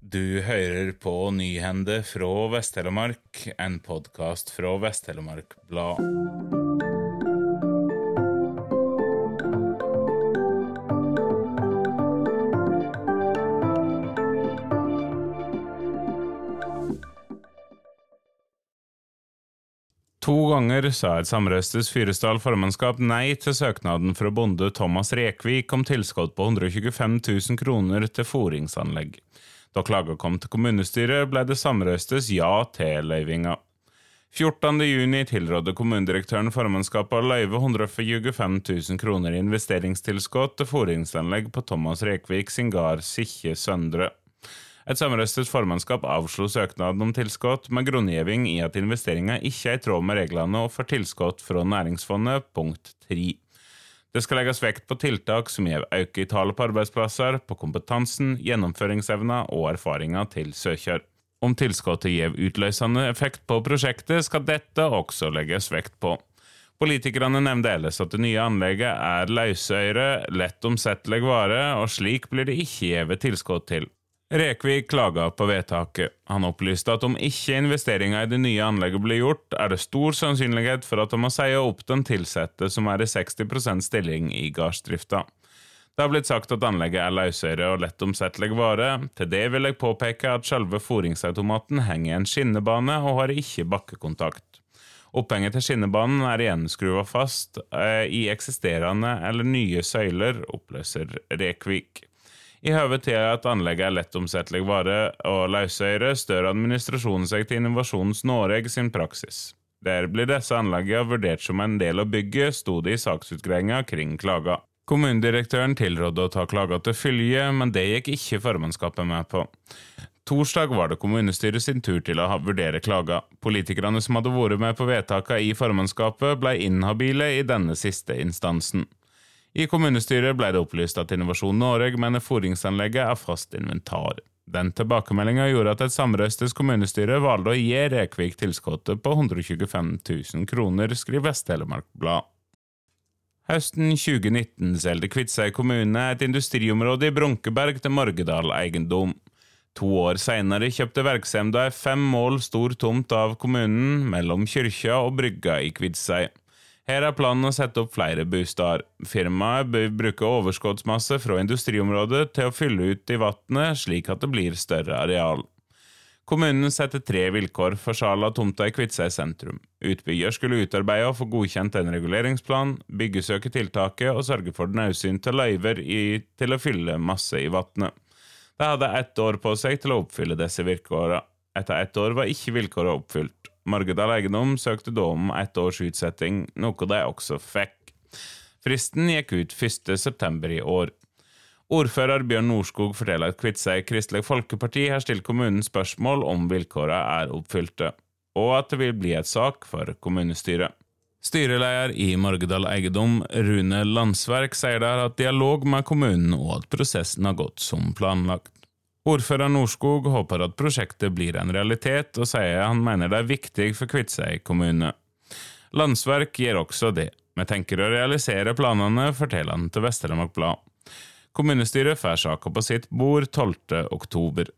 Du hører på Nyhende fra Vest-Telemark, en podkast fra Vest-Telemark Blad. To ganger sa et samrøstes Fyresdal formannskap nei til søknaden fra bonde Thomas Rekvik om tilskudd på 125 000 kroner til fôringsanlegg. Da klaga kom til kommunestyret, ble det samrøstes ja til løyvinga. 14.6 tilrådde kommunedirektøren formannskapet å løyve 125 000 kroner i investeringstilskudd til fôringsanlegg på Thomas Rekvik sin gard Sikkje Søndre. Et samrøstet formannskap avslo søknaden om tilskudd med grunngjeving i at investeringa ikke er i tråd med reglene og får tilskudd fra Næringsfondet, punkt 3. Det skal legges vekt på tiltak som gir øke i tallet på arbeidsplasser, på kompetansen, gjennomføringsevna og erfaringa til søker. Om tilskuddet gir utløsende effekt på prosjektet, skal dette også legges vekt på. Politikerne nevnte ellers at det nye anlegget er løsøyre, lett omsettelig vare, og slik blir det ikke gitt tilskudd til. Rekvik klaga på vedtaket. Han opplyste at om ikke investeringer i det nye anlegget blir gjort, er det stor sannsynlighet for at de må seie opp den ansatte som er i 60% stilling i gardsdrifta. Det har blitt sagt at anlegget er løsere og lett omsettelig vare. Til det vil jeg påpeke at selve foringsautomaten henger i en skinnebane og har ikke bakkekontakt. Opphenget til skinnebanen er igjen skruva fast eh, i eksisterende eller nye søyler, oppløser Rekvik. I høve til at anlegget er lettomsettelig vare og løsøyre, stør administrasjonen seg til Innovasjons Norge sin praksis. Der blir disse anleggene vurdert som en del av bygget, sto det i saksutgreiinga kring klaga. Kommunedirektøren tilrådde å ta klaga til fylje, men det gikk ikke formannskapet med på. Torsdag var det kommunestyret sin tur til å vurdere klaga. Politikerne som hadde vært med på vedtakene i formannskapet, ble inhabile i denne siste instansen. I kommunestyret ble det opplyst at Innovasjon Norge mener fôringsanlegget er fast inventar. Den tilbakemeldinga gjorde at et samrøstes kommunestyre valgte å gi Rekvik tilskuddet på 125 000 kroner, skriver Vest-Telemark Blad. Høsten 2019 solgte Kviteseid kommune et industriområde i Brunkeberg til Morgedal Eiendom. To år senere kjøpte virksomheten ei fem mål stor tomt av kommunen mellom kyrkja og brygga i Kviteseid. Her er planen å sette opp flere bosteder. Firmaet bør bruke overskuddsmasse fra industriområdet til å fylle ut i vannet, slik at det blir større areal. Kommunen setter tre vilkår for salg av tomta i Kviteseid sentrum. Utbygger skulle utarbeide og få godkjent en reguleringsplan, byggesøke tiltaket og sørge for nødsynte løyver til å fylle masse i vannet. De hadde ett år på seg til å oppfylle disse vilkårene. Etter ett år var ikke vilkårene oppfylt. Margedal Eiendom søkte da om ett års utsetting, noe de også fikk. Fristen gikk ut 1.9. i år. Ordfører Bjørn Norskog forteller at Kviteseid Kristelig Folkeparti har stilt kommunen spørsmål om vilkårene er oppfylte, og at det vil bli et sak for kommunestyret. Styreleder i Margedal Eiendom, Rune Landsverk, sier der at dialog med kommunen og at prosessen har gått som planlagt. Ordfører Norskog håper at prosjektet blir en realitet, og sier han mener det er viktig for Kviteseid kommune. Landsverk gir også det. Vi tenker å realisere planene, forteller han til Vest-Telemark Blad. Kommunestyret får saka på sitt bord 12. oktober.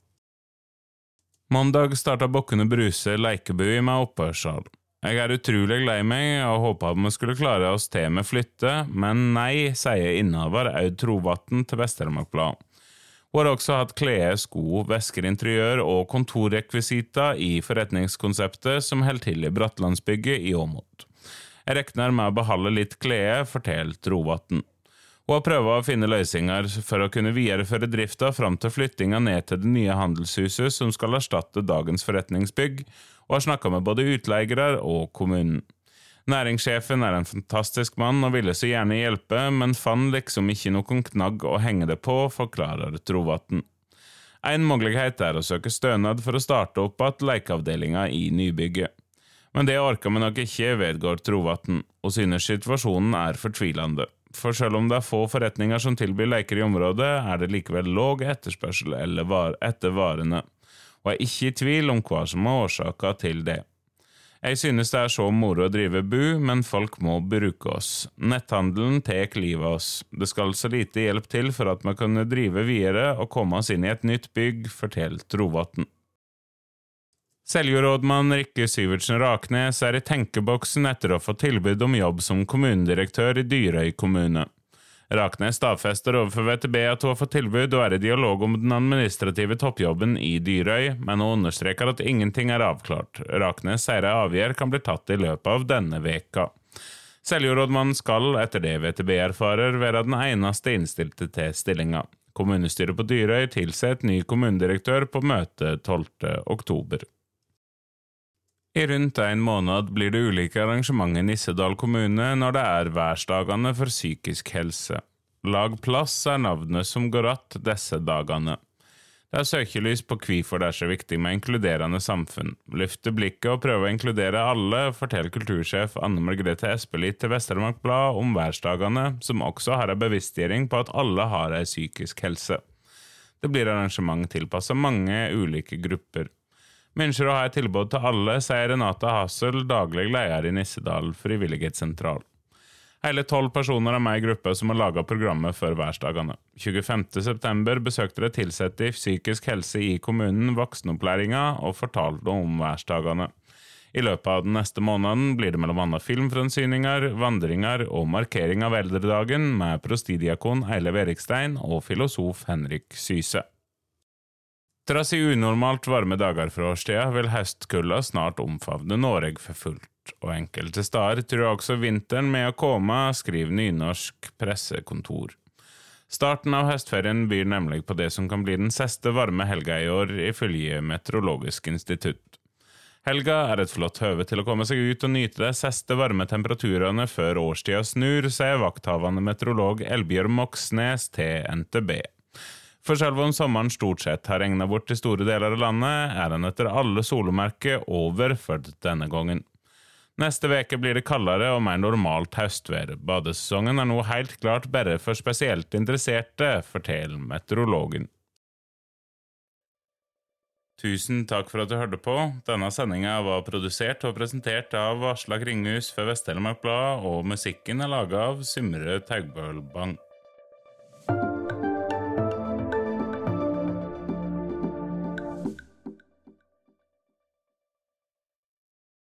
Mandag starta Bokkene Bruse lekebue med opphørssal. Jeg er utrolig lei meg og håpa vi skulle klare oss til med flytte, men nei, sier innehaver Aud Trovatn til Vest-Telemark Blad. Hun har også hatt klær, sko, vesker, interiør og kontorrekvisitter i forretningskonseptet som holder til i Brattlandsbygget i Åmot. Jeg regner med å beholde litt klær, fortalte Rovatn. Hun har prøvd å finne løsninger for å kunne videreføre drifta fram til flyttinga ned til det nye handelshuset som skal erstatte dagens forretningsbygg, og har snakka med både utleiere og kommunen. Næringssjefen er en fantastisk mann og ville så gjerne hjelpe, men fant liksom ikke noen knagg å henge det på, forklarer Trovatn. En mulighet er å søke stønad for å starte opp igjen lekeavdelinga i nybygget. Men det orker vi nok ikke, vedgår Trovatn, og synes situasjonen er fortvilende. For selv om det er få forretninger som tilbyr leker i området, er det likevel låg etterspørsel etter varene, og er ikke i tvil om hva som er årsaka til det. Jeg synes det er så moro å drive bu, men folk må bruke oss. Netthandelen tar livet av oss. Det skal så lite hjelp til for at vi kunne drive videre og komme oss inn i et nytt bygg, forteller Trovatn. Seljordrådmann Rikke Syvertsen Raknes er i tenkeboksen etter å få tilbud om jobb som kommunedirektør i Dyrøy kommune. Raknes stadfester overfor VTB at hun har fått tilbud og er i dialog om den administrative toppjobben i Dyrøy, men hun understreker at ingenting er avklart. Raknes sier ei avgjørelse kan bli tatt i løpet av denne veka. Seljordrådmannen skal, etter det VTB erfarer, være den eneste innstilte til stillinga. Kommunestyret på Dyrøy tilsetter ny kommunedirektør på møte 12. oktober. I rundt en måned blir det ulike arrangementer i Nissedal kommune når det er værsdagene for psykisk helse. Lag plass er navnet som går att disse dagene. Det er søkelys på hvorfor det er så viktig med inkluderende samfunn. Løfte blikket og prøve å inkludere alle, forteller kultursjef Anne Margrethe Espelit til Vest-Telemark Blad om værsdagene, som også har en bevisstgjøring på at alle har ei psykisk helse. Det blir arrangement tilpasset mange ulike grupper. Ønsker å ha et tilbud til alle, sier Renata Hassel, daglig leder i Nissedal frivillighetssentral. Hele tolv personer er med i gruppa som har laga programmet for værsdagene. 25.9 besøkte de ansatte i psykisk helse i kommunen voksenopplæringa og fortalte om værsdagene. I løpet av den neste måneden blir det bl.a. filmfremsyninger, vandringer og markering av eldredagen med prostidiakon Eilev Erikstein og filosof Henrik Syse. Trass i unormalt varme dager fra årstida vil høstkulda snart omfavne Norge for fullt, og enkelte steder tror også vinteren med å komme, skriver Nynorsk pressekontor. Starten av høstferien byr nemlig på det som kan bli den siste varme helga i år, ifølge Meteorologisk institutt. Helga er et flott høve til å komme seg ut og nyte de siste varme temperaturene før årstida snur, sier vakthavende meteorolog Elbjørn Moxnes til NTB. For selv om sommeren stort sett har regna bort i store deler av landet, er den etter alle solemerker over for denne gangen. Neste veke blir det kaldere og mer normalt høstvær. Badesesongen er nå helt klart bare for spesielt interesserte, forteller meteorologen. Tusen takk for at du hørte på. Denne sendinga var produsert og presentert av Aslak Ringhus for Vest-Telemark Blad, og musikken er laga av Symre Taugbølbang.